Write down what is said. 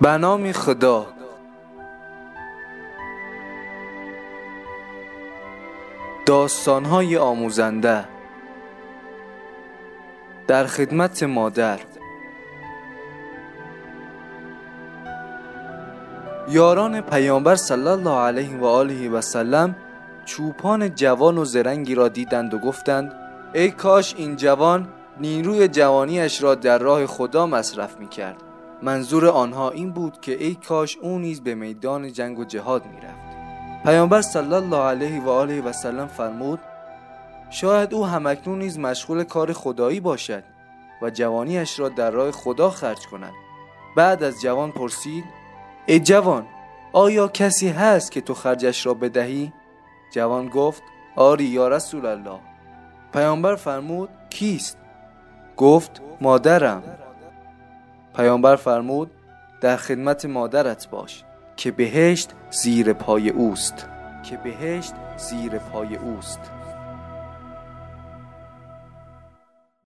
به نام خدا. داستانهای آموزنده. در خدمت مادر. یاران پیامبر صلی الله علیه و آله و سلم چوپان جوان و زرنگی را دیدند و گفتند ای کاش این جوان نیروی جوانیش را در راه خدا مصرف می کرد منظور آنها این بود که ای کاش او نیز به میدان جنگ و جهاد می رفت پیامبر صلی الله علیه و آله و سلم فرمود شاید او همکنون نیز مشغول کار خدایی باشد و جوانیش را در راه خدا خرج کند بعد از جوان پرسید ای جوان آیا کسی هست که تو خرجش را بدهی؟ جوان گفت آری یا رسول الله پیامبر فرمود کیست؟ گفت مادرم پیامبر فرمود در خدمت مادرت باش که بهشت زیر پای اوست. که بهشت زیر پای اوست.